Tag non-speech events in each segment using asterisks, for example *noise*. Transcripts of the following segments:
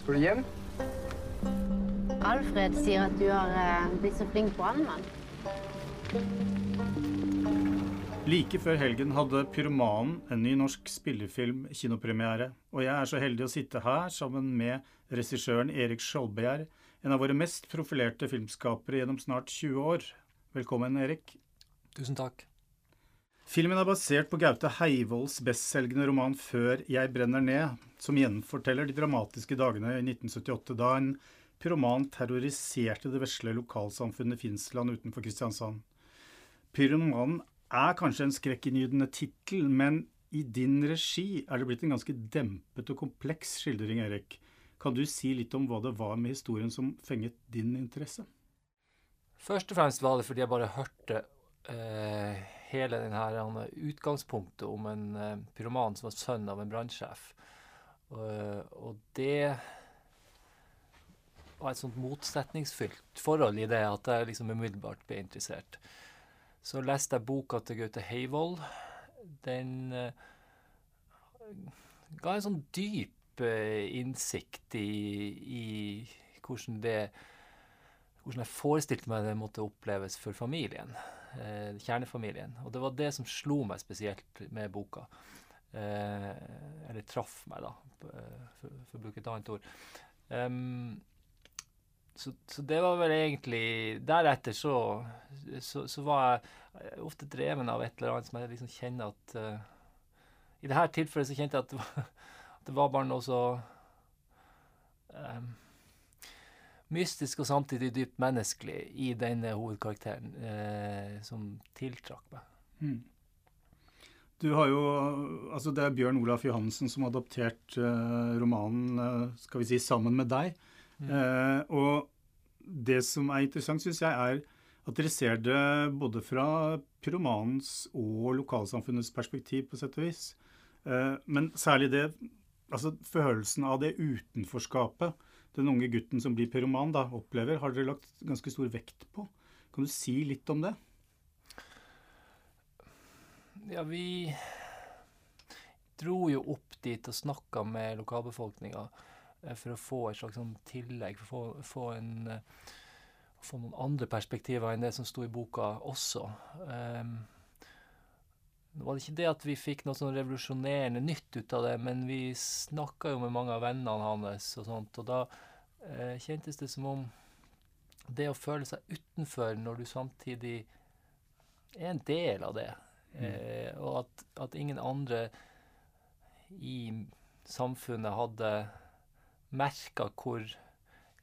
Skal du hjem? Alfred sier at du har eh, blitt så flink brannmann. Like før helgen hadde Pyromanen, en ny norsk spillefilm, kinopremiere. Og jeg er så heldig å sitte her sammen med regissøren Erik Skjoldbjerg, en av våre mest profilerte filmskapere gjennom snart 20 år. Velkommen, Erik. Tusen takk. Filmen er basert på Gaute Heivolds bestselgende roman 'Før jeg brenner ned', som gjenforteller de dramatiske dagene i 1978, da en pyroman terroriserte det vesle lokalsamfunnet Finnsland utenfor Kristiansand. Pyromanen er kanskje en skrekkinngytende tittel, men i din regi er det blitt en ganske dempet og kompleks skildring, Erik. Kan du si litt om hva det var med historien som fenget din interesse? Først og fremst var det fordi jeg bare hørte eh, hele denne utgangspunktet om en eh, pyroman som var sønn av en brannsjef. Og, og det var et sånt motsetningsfylt forhold i det at jeg liksom umiddelbart ble interessert. Så leste jeg boka til Gaute Heivold. Den eh, ga en sånn dyp eh, innsikt i, i hvordan det hvordan jeg forestilte meg det måtte oppleves for familien. Eh, kjernefamilien. Og det var det som slo meg spesielt med boka. Eh, eller traff meg, da, for, for, å bruke et annet ord. Um, så, så, det var vel egentlig Deretter så, så, så, var jeg ofte dreven av et eller annet som jeg liksom kjenner at uh, I dette tilfellet så kjente jeg at det var, det var bare noe så um, mystisk og samtidig dypt menneskelig i denne hovedkarakteren eh, som tiltrakk meg. Mm. Du har jo, altså Det er Bjørn Olaf Johansen som har adoptert eh, romanen eh, skal vi si, sammen med deg. Mm. Eh, og det som er interessant, syns jeg, er at dere ser det både fra pyromanens og lokalsamfunnets perspektiv, på sett og vis. Eh, men særlig det, altså følelsen av det utenforskapet den unge gutten som blir pyroman, da, opplever, har dere lagt ganske stor vekt på. Kan du si litt om det? Ja, vi dro jo opp dit og snakka med lokalbefolkninga eh, for å få et slags sånn tillegg, for å få, få, en, eh, få noen andre perspektiver enn det som sto i boka også. Um, det var ikke det at vi fikk noe sånn revolusjonerende nytt ut av det, men vi snakka jo med mange av vennene hans, og sånt, og da eh, kjentes det som om det å føle seg utenfor når du samtidig er en del av det, mm. eh, og at, at, ingen andre i samfunnet hadde merka hvor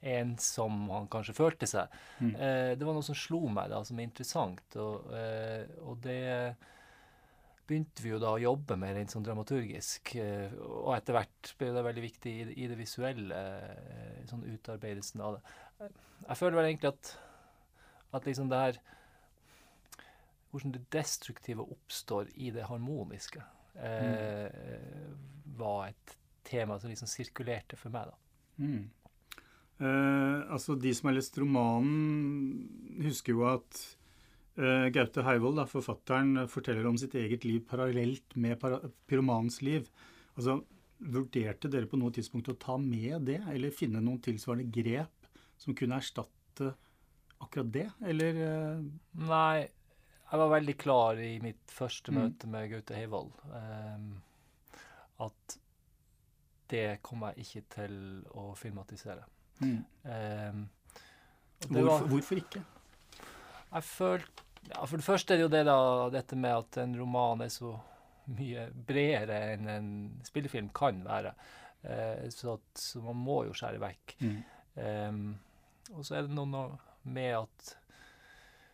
ensom han kanskje følte seg. Mm. Eh, det var noe som slo meg da, som er interessant, og, eh, og det begynte vi jo da å jobbe med rent sånn dramaturgisk. Eh, og etter hvert ble det veldig viktig i, i det visuelle, eh, sånn utarbeidelsen av det. Jeg føler vel egentlig at, at liksom det her Hvordan det destruktive oppstår i det harmoniske, mm. var et tema som liksom sirkulerte for meg, da. Mm. Eh, altså, de som har lest romanen, husker jo at Gaute Heivold, da, forfatteren, forteller om sitt eget liv parallelt med pyromanens liv. Altså, Vurderte dere på noe tidspunkt å ta med det, eller finne noen tilsvarende grep som kunne erstatte akkurat det, eller? Uh... Nei, jeg var veldig klar i mitt første mm. møte med Gaute Heivold um, at det kommer jeg ikke til å filmatisere. Mm. Um, hvorfor, var, hvorfor ikke? Jeg følte ja, For det første er det jo det da, dette med at en roman er så mye bredere enn en spillefilm kan være. Eh, så, at, så, man må jo skjære vekk. Mm. Um, og så er det noe med at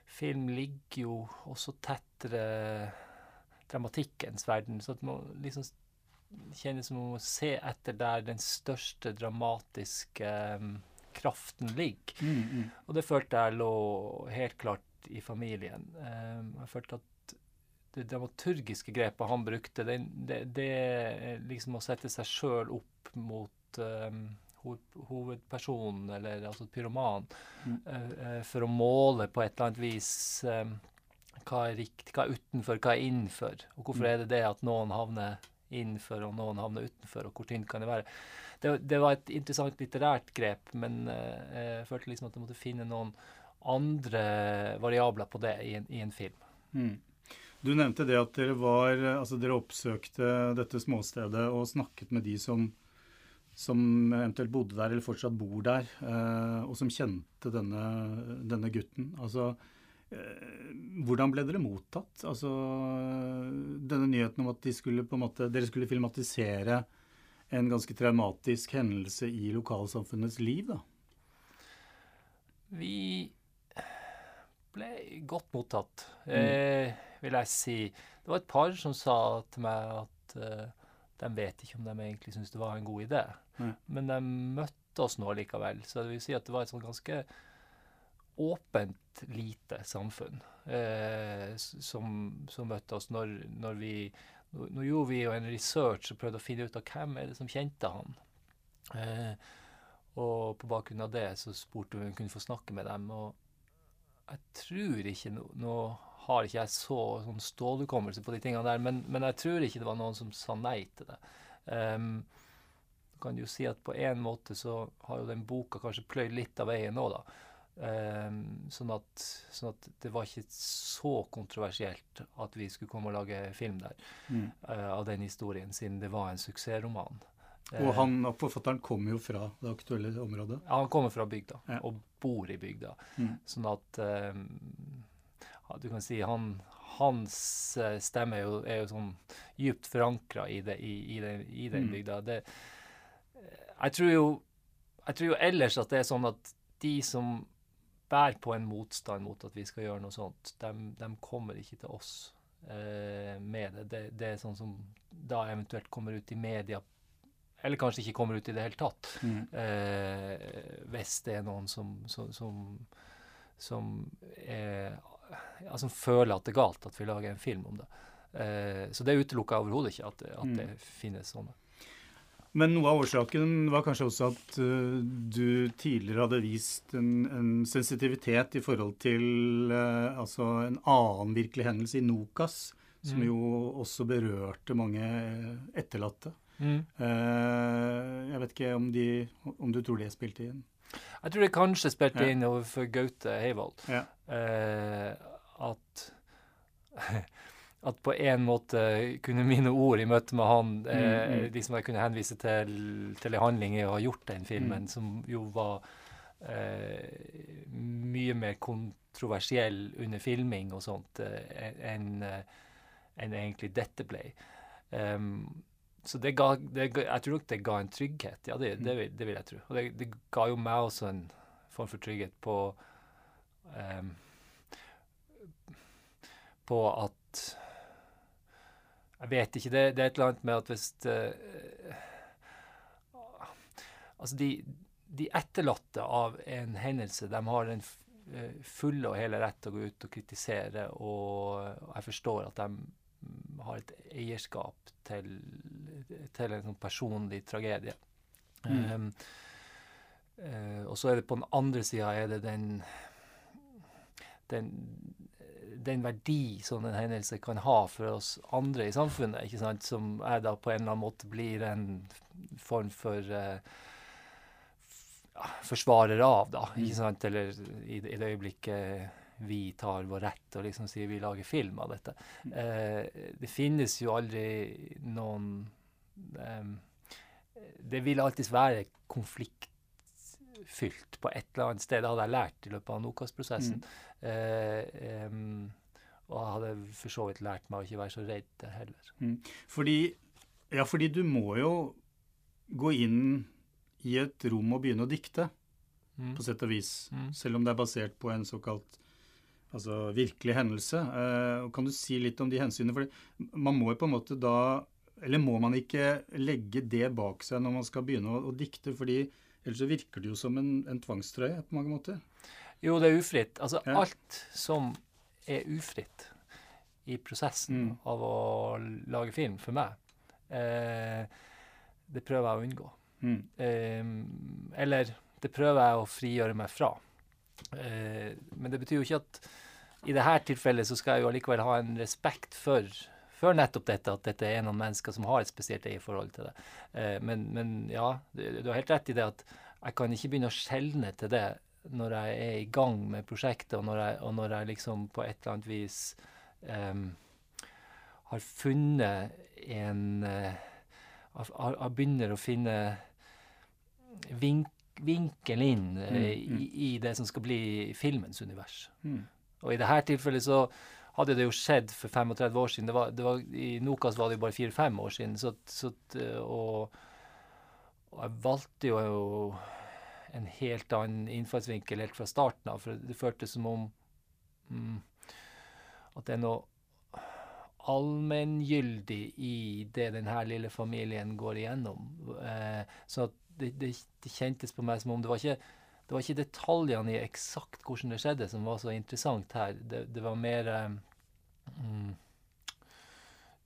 film ligger jo også tettere dramatikkens verden. Så at man liksom kjennes som man må se etter der den største dramatiske um, kraften ligger. Mm, mm. Og det følte jeg lå helt klart i familien. Um, jeg følte at det dramaturgiske grepet han brukte, det, det, det liksom å sette seg sjøl opp mot um, hovedpersonen, eller altså pyroman, Mm. eh, for å måle på et eller annet vis eh, hva er riktig, hva er utenfor, hva er innenfor, og hvorfor Mm. er det det at noen havner innenfor og noen havner utenfor, og hvor tynt kan det være. Det, det var et interessant litterært grep, men eh, jeg følte liksom at jeg måtte finne noen andre variabler på det i en, i en film. Mm. Du nevnte det at dere var Altså dere oppsøkte dette småstedet og snakket med de som, som eventuelt bodde der eller fortsatt bor der, eh, og som kjente denne, denne gutten. Altså eh, hvordan ble dere mottatt? Altså denne nyheten om at de skulle måte, dere skulle filmatisere en ganske traumatisk hendelse i lokalsamfunnets liv, da. Vi ble godt mottatt, eh, vil jeg si. Det var et par som sa til meg at eh, de vet ikke om de egentlig syntes det var en god idé. Mm. Men de møtte oss nå likevel. Så det vil si at det var et sånn ganske åpent, lite samfunn eh, som, som møtte oss når, når vi nå, nå gjorde vi jo en research og prøvde å finne ut av hvem er det som kjente han. Eh, og på bakgrunn av det så spurte vi om vi kunne få snakke med dem. Og jeg tror ikke Nå, har ikke jeg så sånn stålhukommelse på de tingene der, men, men jeg tror ikke det var noen som sa nei til det. Um, kan jo si at på en måte så har jo den boka kanskje pløyd litt av veien nå, da. Um, sånn, at, sånn at det var ikke så kontroversielt at vi skulle komme og lage film der Mm. uh, av den historien, siden det var en suksessroman. Og Eh, han, forfatteren kommer jo fra det aktuelle området. ja, han kommer fra bygda Ja. og bor i bygda. Mm. Sånn at eh, ja, Du kan si han, hans eh, stemme er jo, er jo sånn djupt forankra i, i, i, den, i den Mm. bygda. Det, jeg, tror jo, jeg tror jo ellers at det er sånn at de som bærer på en motstand mot at vi skal gjøre noe sånt, de, kommer ikke til oss eh, med det. det. Det er sånn som da eventuelt kommer ut i media, eller kanskje ikke kommer ut i det hele tatt. Mm. Eh, hvis det er noen som, som, som, som, er, ja, som føler at det er galt at vi lager en film om det. Eh, så det utelukker jeg overhodet ikke, at, at Mm. det finnes sånne. Men noe av årsaken var kanskje også at uh, du tidligere hadde vist en, en sensitivitet i forhold til uh, altså en annen virkelig hendelse i Nokas, som Mm. jo også berørte mange etterlatte. Mm. Uh, jeg vet ikke om, de, om du tror de spilte inn? Jeg tror det kanskje spilte Ja. inn overfor Gaute Heivold Ja. eh, at *laughs* at på en måte kunne mine ord i møte med han eh, Mm, mm. liksom Jeg kunne henvise til, til en handling i å ha gjort den filmen, Mm. som jo var eh, mye mer kontroversiell under filming og sånt eh, enn eh, en egentlig dette ble. Em, så det ga, det Jeg tror nok det ga en trygghet. Ja, det, det, vil, det vil jeg tro. Og det, det ga jo meg også en form for trygghet på um, På at Jeg vet ikke. Det, er et eller annet med at hvis eh, Altså, de, de etterlatte av en hendelse, de har den eh, fulle og hele rett til å gå ut og kritisere, og jeg forstår at de har et eierskap til, til en sånn personlig tragedie. Mm. Um, eh, og så er det på den andre sida er det den, den den verdi som en hendelse kan ha for oss andre i samfunnet, ikke sant? som jeg da på en eller annen måte blir en form for uh, ja, forsvarer av, da. ikke sant? Eller i, i det øyeblikket vi tar vår rett og liksom sier vi lager film av dette. Uh, det finnes jo aldri noen Det vil alltids være konfliktfylt på et eller annet sted. Det hadde jeg lært i løpet av Nokas-prosessen. Eh, em, og jeg hadde for så vidt lært meg å ikke være så redd heller. Fordi, ja, fordi du må jo gå inn i et rom og begynne å dikte, Mm. på sett og vis. Mm. Selv om det er basert på en såkalt altså, virkelig hendelse. Eh, kan du si litt om de hensynene? For man må jo på en måte da Eller må man ikke legge det bak seg når man skal begynne å, å dikte? fordi ellers så virker det jo som en, en tvangstrøye på mange måter. Jo, det er ufritt. Altså Ja. alt som er ufritt i prosessen Mm. av å lage film, for meg, eh, det prøver jeg å unngå. Mm. Eh, eller det prøver jeg å frigjøre meg fra. Eh, men det betyr jo ikke at i dette tilfellet så skal jeg jo allikevel ha en respekt for, for nettopp dette, at dette er noen mennesker som har et spesielt eierforhold til det. Eh, men, men ja, du, du har helt rett i det at jeg kan ikke begynne å skjelne til det når jeg er i gang med prosjektet, og når jeg, og når jeg liksom på et eller annet vis um, har funnet en uh, har, har begynner å finne vink, vinkel inn uh, Mm, mm. i, i det som skal bli filmens univers. Mm. Og i dette tilfellet så hadde det jo skjedd for 35 år siden. Det var, det var, I Nokas var det jo bare 4-5 år siden. Så, så, og, og jeg valgte jo en helt annen innfallsvinkel helt fra starten av. For det føltes som om mm, at det er noe allmenngyldig i det denne lille familien går igjennom. Eh, så det, det, det kjentes på meg som om det var ikke det var ikke detaljene i eksakt hvordan det skjedde, som var så interessant her. Det, det var mer mm,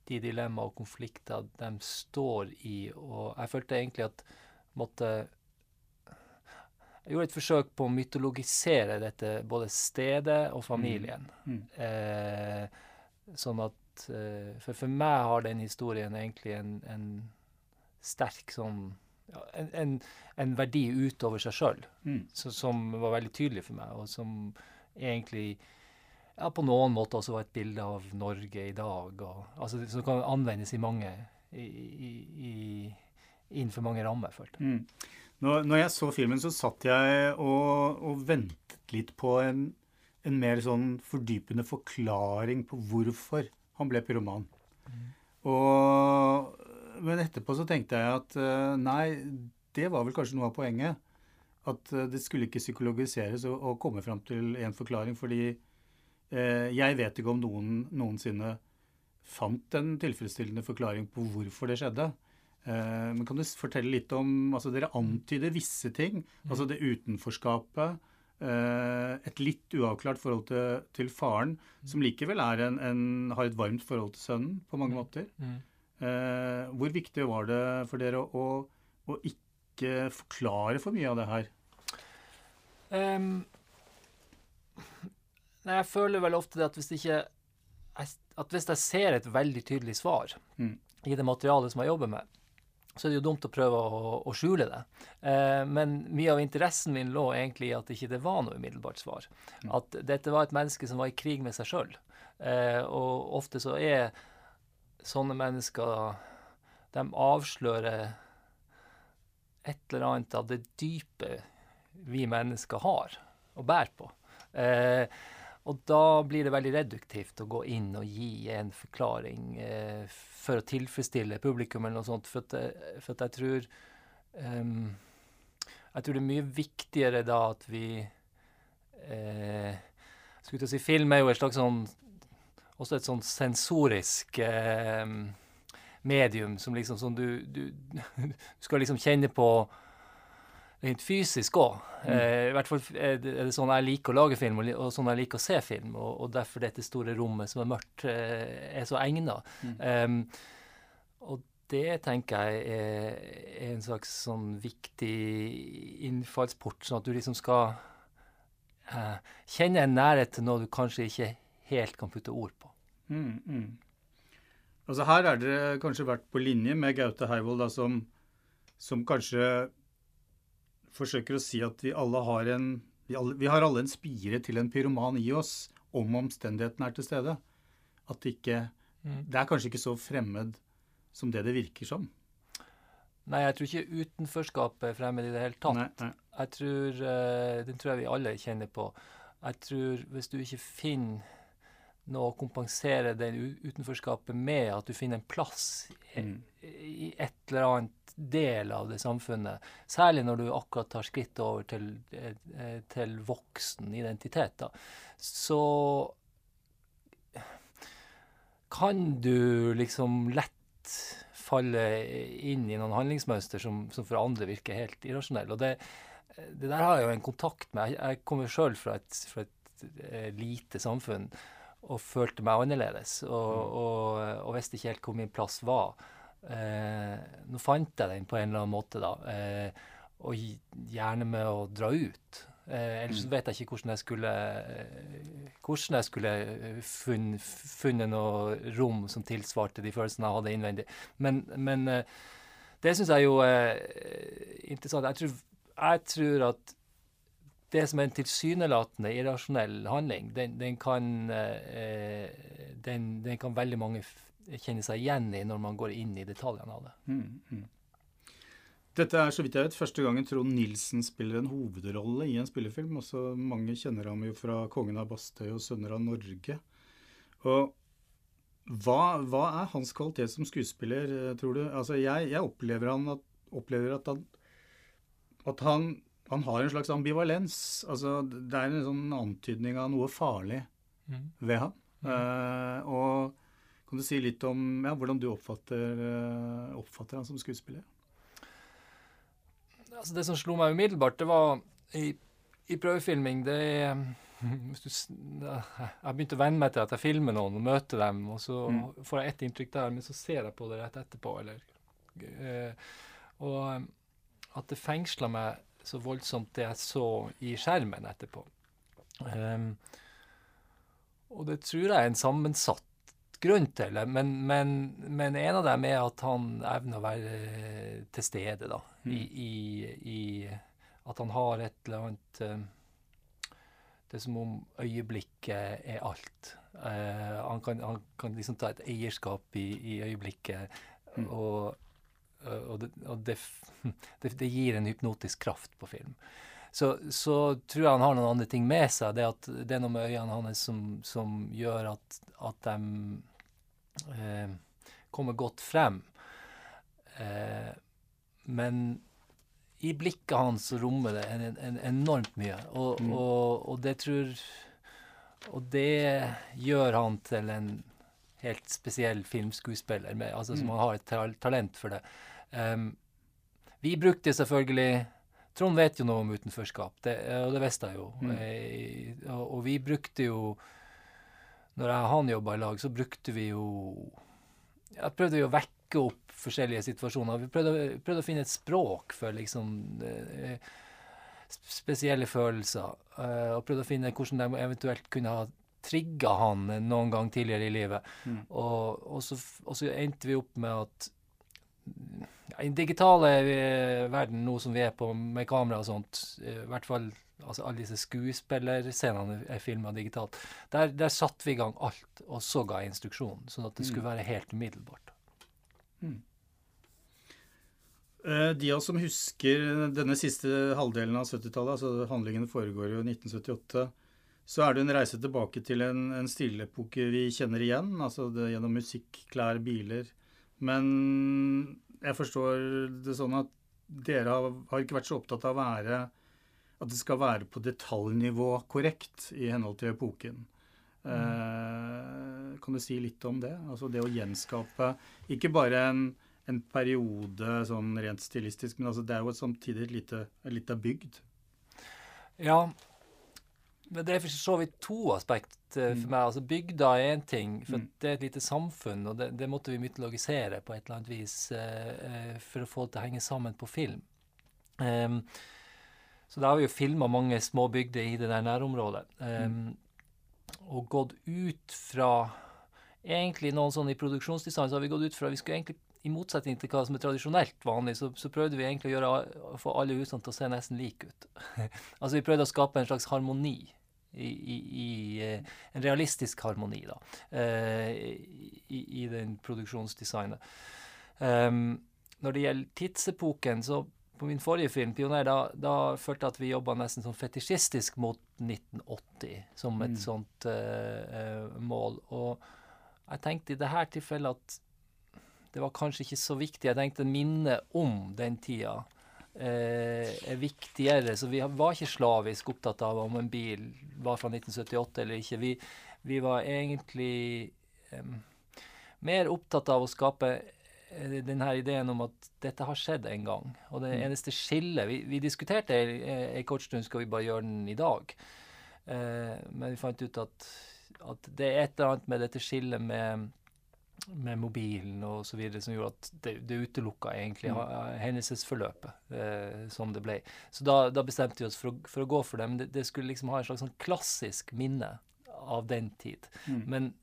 de dilemmaer og konflikter de står i. Og jeg følte egentlig at måtte Jeg gjorde et forsøk på å mytologisere dette, både stedet og familien. Mm. Eh, sånn at eh, for, for meg har den historien egentlig en, en sterk sånn en, en, en verdi utover seg sjøl, Mm. som var veldig tydelig for meg, og som egentlig ja, på noen måter også var et bilde av Norge i dag. Og, altså, som kan anvendes i mange i, i, i, innenfor mange rammer, følte jeg. Mm. Når, når jeg så filmen, så satt jeg og, og ventet litt på en, en mer sånn fordypende forklaring på hvorfor han ble pyroman. Og, men etterpå så tenkte jeg at eh, nei, det var vel kanskje noe av poenget. At eh, det skulle ikke psykologiseres og, og komme fram til en forklaring. Fordi eh, jeg vet ikke om noen noensinne fant en tilfredsstillende forklaring på hvorfor det skjedde. Eh, men kan du fortelle litt om altså Dere antyder visse ting. Altså det utenforskapet. eh, et litt uavklart forhold til, til faren, som likevel er en, en, har et varmt forhold til sønnen på mange måter. Mm. Eh, hvor viktig var det for dere å, å ikke forklare for mye av det her? Um, nei, jeg føler vel ofte det at hvis ikke At hvis jeg ser et veldig tydelig svar Mm. i det materialet som jeg jobber med, så er det jo dumt å prøve å, å skjule det. Eh, men mye av interessen min lå egentlig i at ikke det var noe umiddelbart svar. At dette var et menneske som var i krig med seg sjøl. Eh, og ofte så er sånne mennesker De avslører et eller annet av det dype vi mennesker har og bærer på. Eh, og da blir det veldig reduktivt å gå inn og gi en forklaring eh, for å tilfredsstille publikum eller noe sånt, for at, jeg- for at jeg tror um, Jeg tror det er mye viktigere da at vi eh, Skulle til å si film er jo et slags sånn Også et sånn sensorisk eh, medium som liksom sånn du, du, du skal liksom kjenne på rent fysisk òg. Eh, I hvert fall er det, er det sånn jeg liker å lage film, og, og sånn jeg liker å se film. Og, og derfor dette store rommet som er mørkt, eh, er så egna. Em, og det tenker jeg er, er en slags sånn viktig innfallsport, sånn at du liksom skal eh, kjenne en nærhet til noe du kanskje ikke helt kan putte ord på. Mm, mm. Altså Her er dere kanskje vært på linje med Gaute Heivold, da, som, som kanskje forsøker å si at vi alle har en vi, alle, vi har alle en spire til en pyroman i oss, om omstendighetene er til stede. At det ikke Det er kanskje ikke så fremmed som det det virker som. Nei, jeg tror ikke utenforskapet er fremmed i det hele tatt. Nei, nei. Jeg tror, eh, Den tror jeg vi alle kjenner på. Jeg tror hvis du ikke finner å kompensere det utenforskapet med, at du finner en plass i, Mm. i et eller annet del av det samfunnet, særlig når du akkurat tar skrittet over til, eh, til voksen identitet, da, så kan du liksom lett falle inn i noen handlingsmønster som, som for andre virker helt irrasjonelle. Og det, det der har jeg jo en kontakt med. Jeg, jeg kommer sjøl fra fra et eh, lite samfunn og følte meg annerledes. Og, og, og visste ikke helt hvor min plass var. Eh, nå fant jeg den på en eller annen måte, da. Eh, og gjerne med å dra ut. Eh, ellers mm. vet jeg ikke hvordan jeg skulle hvordan jeg skulle eh, funn, funnet noe rom som tilsvarte de følelsene jeg hadde innvendig. Men, men eh, det syns jeg jo er interessant. Jeg tror, jeg tror at det som er en tilsynelatende irrasjonell handling, den, den, kan, eh, den, den kan veldig mange kjenne seg igjen i når man går inn i detaljene av det. Mm, mm. Dette er så vidt jeg vet første gangen Trond Nilsen spiller en hovedrolle i en spillefilm. Også mange kjenner ham jo fra 'Kongen av Bastøy' og 'Sønner av Norge'. Og hva, hva er hans kvalitet som skuespiller, eh, tror du? Altså, jeg, jeg opplever, at, opplever at, han, at han, han har en slags ambivalens. Altså, det er en sånn antydning av noe farlig ved ham. Eh, og kan du si litt om ja, hvordan du oppfatter, uh, oppfatter han som skuespiller? Altså det som slo meg umiddelbart, det var i, i prøvefilming det er *laughs* du, Jeg begynte å venne meg til at jeg filmer noen og møter dem, og så Mm. får jeg ett inntrykk der, men så ser jeg på det rett etterpå. Eller, eh, og at det fengsla meg så voldsomt det jeg så i skjermen etterpå. Um, og det tror jeg er en sammensatt grunn til det, men, men, men en av dem er at han evner å være til stede, da. I, i, i at han har et eller annet eh, Det er som om øyeblikket er alt. Uh, han, kan, han kan liksom ta et eierskap i, i øyeblikket, og, og, det, og *laughs* det, det, gir en hypnotisk kraft på film. Så, så tror jeg han har noen andre ting med seg. Det, at det er noe med øynene hans som, som gjør at, at de eh, kommer godt frem. Eh, men i blikket hans rommer det en, en, enormt mye. Og, og, og det tror Og det gjør han til en helt spesiell filmskuespiller, med, altså, som han har et talent for det. Em, vi brukte selvfølgelig Trond vet jo noe om utenforskap, det, og det visste jeg jo. Eh, og, og vi brukte jo Når jeg og han jobba i lag, så brukte vi jo Jeg prøvde jo å vekke opp forskjellige situasjoner. Vi prøvde, prøvde å finne et språk for liksom eh, spesielle følelser. eh, og prøvde å finne hvordan de eventuelt kunne ha trigga han noen gang tidligere i livet. Og, og, så, og så endte vi opp med at I den digitale eh, verden, nå som vi er på med kamera og sånt, eh, i hvert fall altså alle disse skuespillerscenene er filma digitalt, der, der satte vi i gang alt, og så ga jeg instruksjon, sånn at det skulle være helt umiddelbart. Mm. De av oss som husker denne siste halvdelen av 70-tallet, altså handlingene foregår jo i 1978, så er det en reise tilbake til en, en stilepoke vi kjenner igjen, altså det, gjennom musikk, klær, biler. Men jeg forstår det sånn at dere har, har ikke vært så opptatt av å være at det skal være på detaljnivå korrekt i henhold til epoken. Eh, kan du si litt om det? Altså det å gjenskape ikke bare en, en periode sånn rent stilistisk, men altså det er jo samtidig et lite, et lite bygd. Ja, men det er for så vidt to aspekt for meg. Altså Bygda er én ting, for Mm. det er et lite samfunn, og det, det måtte vi mytologisere på et eller annet vis eh, for å få det til å henge sammen på film. Um, så da har vi jo filma mange små bygder i det der nærområdet. em, Og gått ut fra Egentlig noen sånn i produksjonsdesign så har vi gått ut fra Vi skulle egentlig i motsetning til hva som er tradisjonelt vanlig, så, så prøvde vi egentlig å gjøre, å få alle husene til å se nesten like ut. *laughs* altså vi prøvde å skape en slags harmoni. I, i, i eh, En realistisk harmoni, da. eh, I, i den produksjonsdesignet. Um, når det gjelder tidsepoken, så på min forrige film, 'Pioner', da, da følte jeg at vi jobba nesten sånn fetisjistisk mot 1980 som et sånt uh, mål. Og jeg tenkte i dette tilfellet at det var kanskje ikke så viktig. Jeg tenkte minnet om den tida eh, er viktigere. Så vi var ikke slavisk opptatt av om en bil var fra 1978 eller ikke. Vi, vi var egentlig eh, mer opptatt av å skape eh, denne ideen om at dette har skjedd en gang. Og det eneste skillet Vi, vi diskuterte ei ei kort stund skal vi bare gjøre den i dag. Eh, men vi fant ut at, at det er et eller annet med dette skillet med med mobilen og så videre, som gjorde at det, det utelukka egentlig Mm. hendelsesforløpet eh, som det ble. Så da, da bestemte vi oss for å, for å gå for det. Men det, det skulle liksom ha en slags sånn klassisk minne av den tid. Mm. Men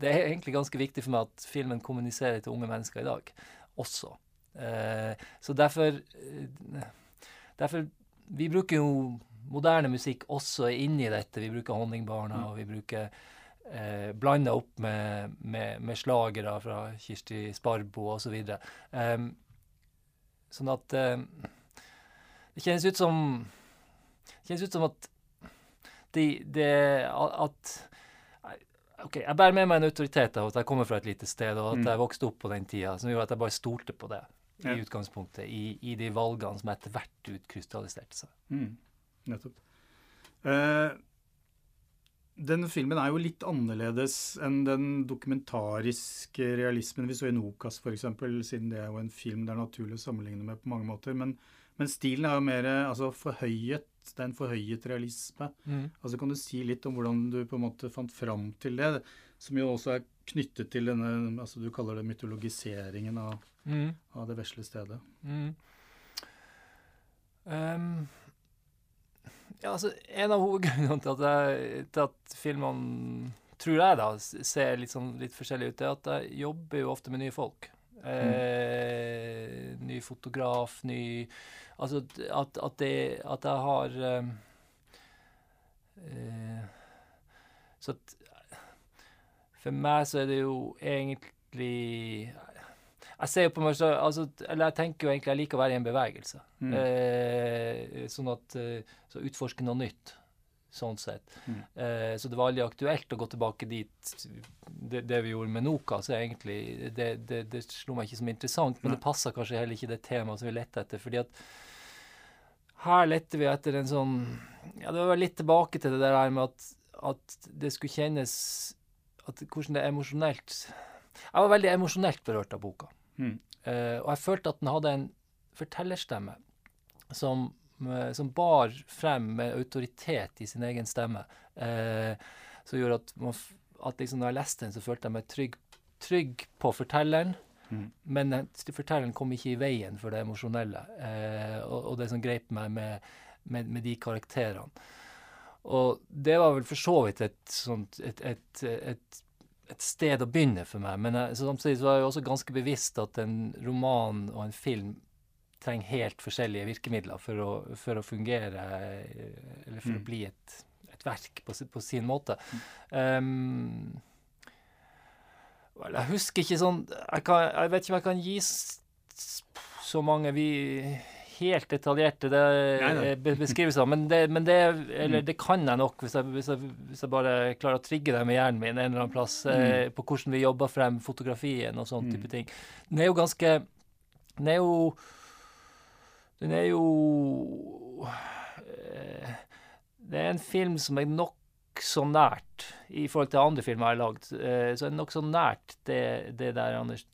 det er egentlig ganske viktig for meg at filmen kommuniserer til unge mennesker i dag også. Eh, så derfor eh, Derfor Vi bruker jo moderne musikk også inni dette. Vi bruker Honningbarna, Mm. og vi bruker eh, blanda opp med, med, med slagere fra Kirsti Sparbo osv. Um, sånn at eh, Det kjennes ut som Det kjennes ut som at de, det at OK, jeg bærer med meg en autoritet av at jeg kommer fra et lite sted, og at Mm. jeg vokste opp på den tida, som gjorde at jeg bare stolte på det i Ja. utgangspunktet, i, i de valgene som etter hvert utkrystalliserte seg. Mm, nettopp. Eh, denne filmen er jo litt annerledes enn den dokumentariske realismen vi så i Nokas f.eks., siden det er jo en film det er naturlig å sammenligne med på mange måter. Men, men stilen er jo mer altså, forhøyet. Det er en forhøyet realisme. Altså Kan du si litt om hvordan du på en måte fant fram til det, som jo også er knyttet til denne altså du kaller det mytologiseringen av, Mm. av det vesle stedet? Mm. Ehm, ja, altså, en av hovedgrunnene til at, jeg, til at filmene, tror jeg da, ser litt, sånn, litt forskjellig ut, er at jeg jobber jo ofte med nye folk. Eh, ny fotograf, ny Altså at, at, det, at jeg har ehm, eh, Så at For meg så er det jo egentlig jeg ser jo på meg så, altså, eller jeg tenker jo egentlig jeg liker å være i en bevegelse. Mm. Eh, sånn at eh, Så utforske noe nytt, sånn sett. Mm. Eh, så det var aldri aktuelt å gå tilbake dit. Det, det vi gjorde med Noka, så egentlig det, det, det slo meg ikke som interessant, men Nei. det passa kanskje heller ikke det temaet som vi lette etter. fordi at her lette vi etter en sånn Ja, det var litt tilbake til det der med at, at det skulle kjennes at Hvordan det er emosjonelt Jeg var veldig emosjonelt berørt av boka. Mm. Eh, og jeg følte at den hadde en fortellerstemme som, uh, som bar frem med autoritet i sin egen stemme. Uh, som gjorde at, man, at liksom når jeg leste den, så følte jeg meg trygg, trygg på fortelleren. Mm. Men fortelleren kom ikke i veien for det emosjonelle og, og det som grep meg med, med, med de karakterene. Og det var vel for så vidt et, sånt, et, et, et, et sted å begynne for meg. Men jeg, så samtidig så var jeg også ganske bevisst at en roman og en film trenger helt forskjellige virkemidler for å, for å fungere, eh, eller for Mm. å bli et, et verk på, på sin måte. Um, jeg husker ikke sånn jeg, kan, jeg vet ikke om jeg kan gi så mange vi helt detaljerte det, eh, beskrivelser, men det, men det Eller Mm. det kan jeg nok, hvis jeg, hvis, jeg, hvis jeg bare klarer å trigge det med hjernen min en eller annen plass, eh, på hvordan vi jobber frem fotografien og sånn Mm. type ting. Den er jo ganske Den er jo Den er jo eh, Det er en film som er nokså nært i forhold til andre filmer jeg har lagd. Eh, så er det nokså nært det, det der Anders,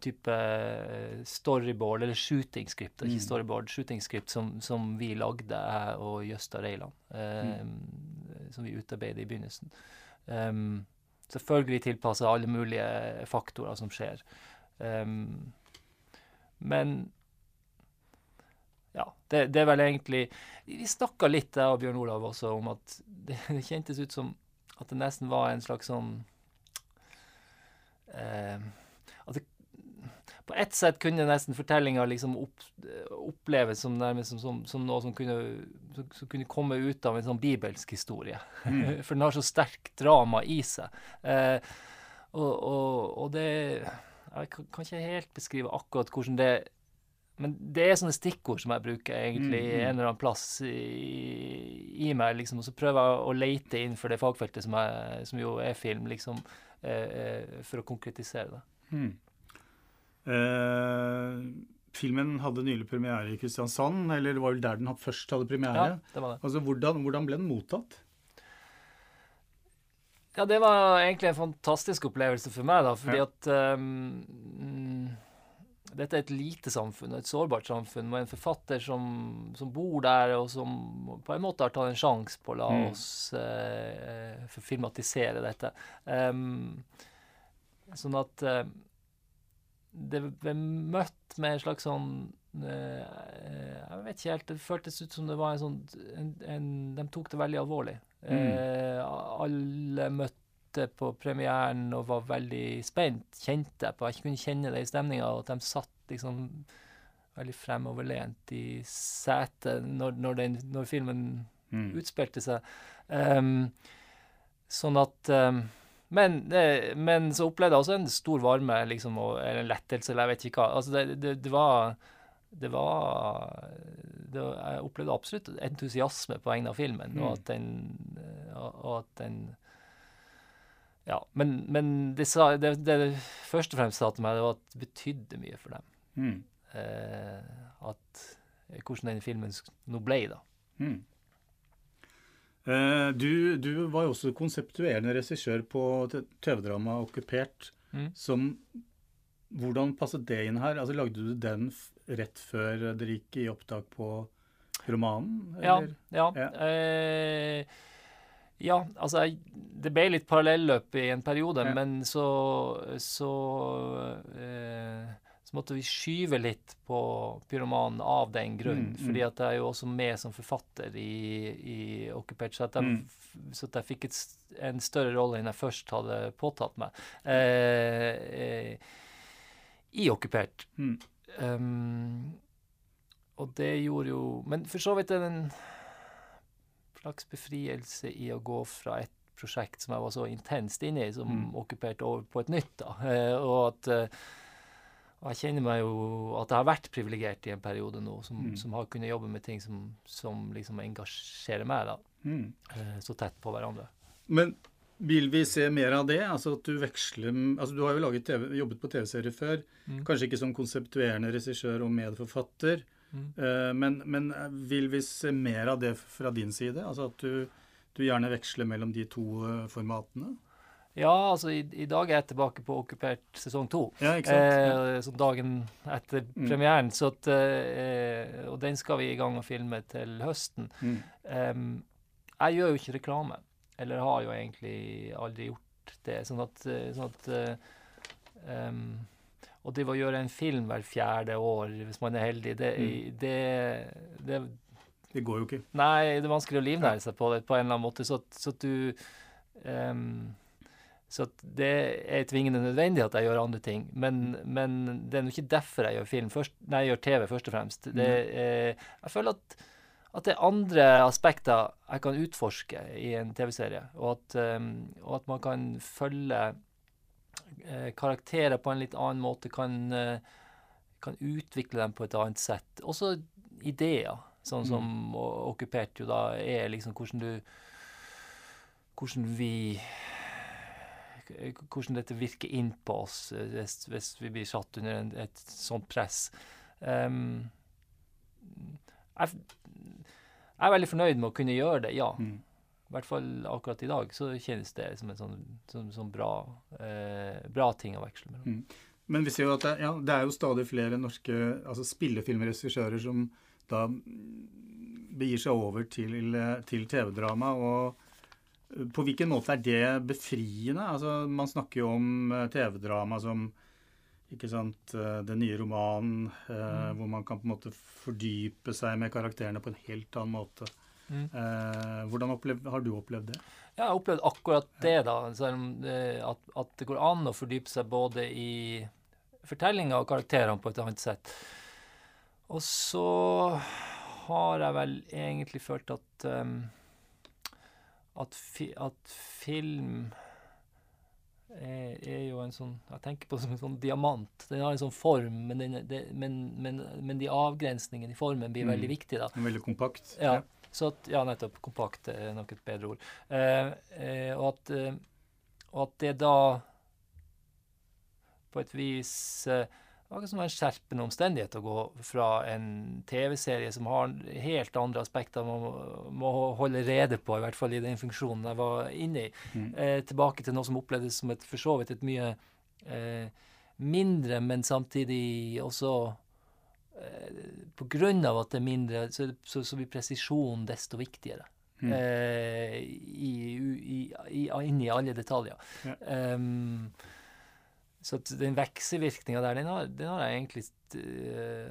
type eh, storyboard, eller shooting script, Mm. ikke storyboard, shooting script som, som vi lagde, jeg og Jøsta Reiland. Eh, Som vi utarbeidet i begynnelsen. Um, selvfølgelig tilpassa alle mulige faktorer som skjer. Um, men det, det er vel egentlig Vi snakka litt, jeg og Bjørn Olav også, om at det, *laughs* det kjentes ut som at det nesten var en slags sånn eh, At det på ett sett kunne nesten fortellinga liksom opp, oppleves som nærmest som, som, som noe som kunne, som, kunne komme ut av en sånn bibelsk historie. Mm. *laughs* For den har så sterk drama i seg. Eh, og, og, og det Jeg kan, kan ikke helt beskrive akkurat hvordan det Men det er sånne stikkord som jeg bruker egentlig Mm, mm. en eller annen plass i, i meg, liksom. Og så prøver jeg å leite innenfor det fagfeltet som, jeg, som jo er film, liksom, eh, eh, for å konkretisere det. Mm. Eh, filmen hadde nylig premiere i Kristiansand, eller det var vel der den først hadde premiere. Ja, det var det. Altså, hvordan, hvordan ble den mottatt? Ja, det var egentlig en fantastisk opplevelse for meg, da, fordi Ja. at um, dette er et lite samfunn, et sårbart samfunn, med en forfatter som, som bor der, og som på en måte har tatt en sjanse på å la Mm. oss eh, få filmatisere dette. Um, sånn at eh, det ble møtt med en slags sånn eh, Jeg vet ikke helt. Det føltes ut som det var en sånn en, en, De tok det veldig alvorlig. Eh, alle møtte på premieren og var veldig spent. Kjente jeg på. Jeg kunne kjenne det i stemninga. At de satt liksom veldig fremoverlent i setet når, når, den, når filmen Mm. utspilte seg. Um, sånn at um, men, men så opplevde jeg også en stor varme, liksom, og, eller en lettelse, eller jeg vet ikke hva. Altså, det, det, det var det var, det var Jeg opplevde absolutt entusiasme på vegne av filmen, og Mm. at den og, og at den Ja. Men, men det, sa, det, det det først og fremst sa til meg, det var at det betydde mye for dem. Mm. Eh, at Hvordan den filmen nå ble, da. Mm. Eh, du, du var jo også konseptuerende regissør på TV-dramaet 'Okkupert'. Mm. Som Hvordan passet det inn her? Altså, Lagde du den rett før dere gikk i opptak på romanen? Ja. Ja. Ja. Eh, ja, altså jeg, Det ble litt parallelløp i en periode, Ja. men så så, eh, så måtte vi skyve litt på pyromanen av den grunn. Mm, mm. Fordi at jeg er jo også med som forfatter i, i Occupert, så at jeg, Mm. så at jeg fikk et, en større rolle enn jeg først hadde påtatt meg. Eh, eh, I Occupert. Mm. Um, og det gjorde jo Men for så vidt er det en slags befrielse i å gå fra et prosjekt som jeg var så intenst inne i, som Mm. okkuperte over på et nytt. da. Eh, og at eh, jeg kjenner meg jo at jeg har vært privilegert i en periode nå, som, Mm. som har kunnet jobbe med ting som, som liksom engasjerer meg, da. Mm. Eh, så tett på hverandre. Men vil vi se mer av det? Altså at du veksler Altså du har jo laget TV, jobbet på TV-serier før. Mm. Kanskje ikke som konseptuerende regissør og medforfatter. Mm. Eh, men, men vil vi se mer av det fra din side? Altså at du, du gjerne veksler mellom de to eh, formatene? Ja, altså i, i dag er jeg tilbake på okkupert sesong to. Ja? Eh, så dagen etter Mm. premieren. Så at, eh, og den skal vi i gang å filme til høsten. Mm. Em, jeg gjør jo ikke reklame. Eller har jo egentlig aldri gjort det. Sånn at, eh, sånn at eh, em, Å drive og gjøre en film hver fjerde år, hvis man er heldig, det, Mm. det, det Det går jo ikke. Nei, det er vanskelig å livnære seg på det på en eller annen måte. Så så at du um, Så det er tvingende nødvendig at jeg gjør andre ting. Men, men det er jo ikke derfor jeg gjør film. Først, nei, jeg gjør TV først og fremst. Det, eh, jeg føler at, at det er andre aspekter jeg kan utforske i en TV-serie. Og, at, og at man kan følge karakterer på en litt annen måte. Kan, eh, kan utvikle dem på et annet sett. Også ideer. Sånn som mm. okkupert jo da er liksom hvordan du Hvordan vi Hvordan dette virker inn på oss eh, hvis, hvis vi blir satt under en, et sånt press. Um, jeg, jeg er veldig fornøyd med å kunne gjøre det, ja. Mm. I hvert fall akkurat i dag så kjennes det som en sånn, som, som bra, eh, bra ting å veksle mellom. Men vi ser jo at det, ja, det er jo stadig flere norske altså spillefilmregissører som da mm, begir seg over til, til TV-drama. og på hvilken måte er det befriende? Altså, man snakker jo om eh, TV-drama som ikke sant, eh, den nye romanen, eh, hvor man kan på en måte fordype seg med karakterene på en helt annen måte. Mm. Eh, hvordan opplev, har du opplevd det? Ja, jeg har opplevd akkurat det, da. Det, at, at det går an å fordype seg både i fortellinga og karakterene på et annet sett. Og så har jeg vel egentlig følt at um, at, fi, at film er, er jo en sånn Jeg tenker på det som en sånn diamant. Den har en sånn form, men, den, det, men, men, men de avgrensningene i formen blir Mm. veldig viktige, da. Veldig kompakt. Ja. Så at, ja, nettopp. Kompakt er nok et bedre ord. Eh, eh, og, at, eh, og at det da på et vis eh, akkurat som en skjerpende omstendighet å gå fra en TV-serie som har helt andre aspekter man må, må holde rede på, i hvert fall i den funksjonen jeg var inne i, Mm. eh, tilbake til noe som opplevdes som et for så vidt et mye eh, mindre, men samtidig også eh, på grunn av at det er mindre, så, så, så blir presisjon desto viktigere. Mm. Eh, i, i, i, inni alle detaljer. Ja. Um, Så den vekselvirkninga der, den har, den har jeg egentlig eh,